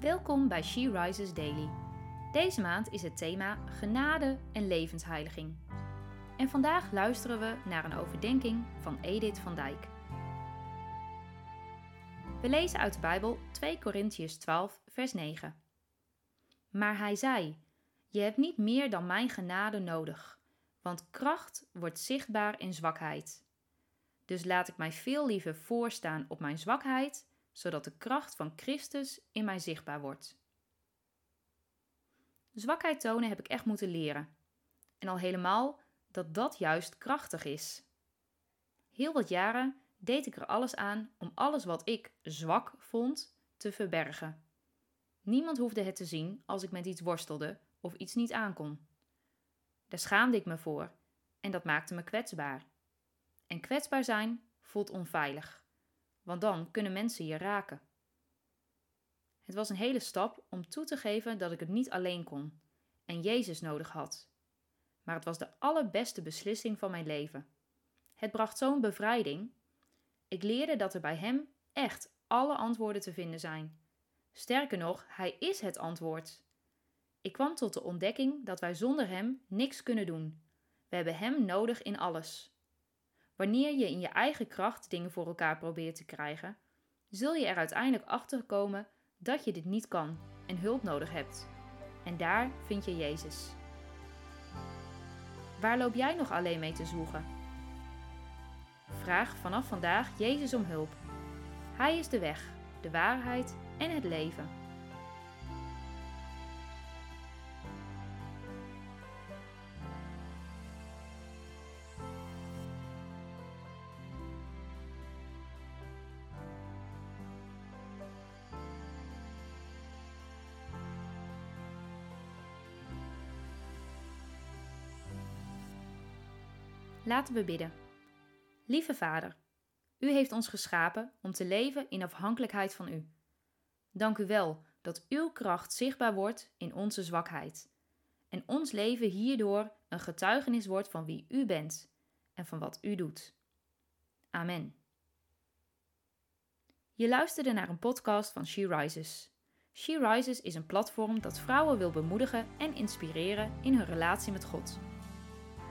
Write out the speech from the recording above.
Welkom bij She Rises Daily. Deze maand is het thema genade en levensheiliging. En vandaag luisteren we naar een overdenking van Edith van Dijk. We lezen uit de Bijbel 2 Korintiërs 12, vers 9. Maar hij zei: Je hebt niet meer dan mijn genade nodig, want kracht wordt zichtbaar in zwakheid. Dus laat ik mij veel liever voorstaan op mijn zwakheid zodat de kracht van Christus in mij zichtbaar wordt. Zwakheid tonen heb ik echt moeten leren. En al helemaal dat dat juist krachtig is. Heel wat jaren deed ik er alles aan om alles wat ik zwak vond te verbergen. Niemand hoefde het te zien als ik met iets worstelde of iets niet aankon. Daar schaamde ik me voor en dat maakte me kwetsbaar. En kwetsbaar zijn voelt onveilig want dan kunnen mensen je raken. Het was een hele stap om toe te geven dat ik het niet alleen kon en Jezus nodig had. Maar het was de allerbeste beslissing van mijn leven. Het bracht zo'n bevrijding. Ik leerde dat er bij Hem echt alle antwoorden te vinden zijn. Sterker nog, Hij is het antwoord. Ik kwam tot de ontdekking dat wij zonder Hem niks kunnen doen. We hebben Hem nodig in alles. Wanneer je in je eigen kracht dingen voor elkaar probeert te krijgen, zul je er uiteindelijk achter komen dat je dit niet kan en hulp nodig hebt. En daar vind je Jezus. Waar loop jij nog alleen mee te zoeken? Vraag vanaf vandaag Jezus om hulp. Hij is de weg, de waarheid en het leven. Laten we bidden. Lieve Vader, U heeft ons geschapen om te leven in afhankelijkheid van U. Dank U wel dat Uw kracht zichtbaar wordt in onze zwakheid en ons leven hierdoor een getuigenis wordt van wie U bent en van wat U doet. Amen. Je luisterde naar een podcast van She Rises. She Rises is een platform dat vrouwen wil bemoedigen en inspireren in hun relatie met God.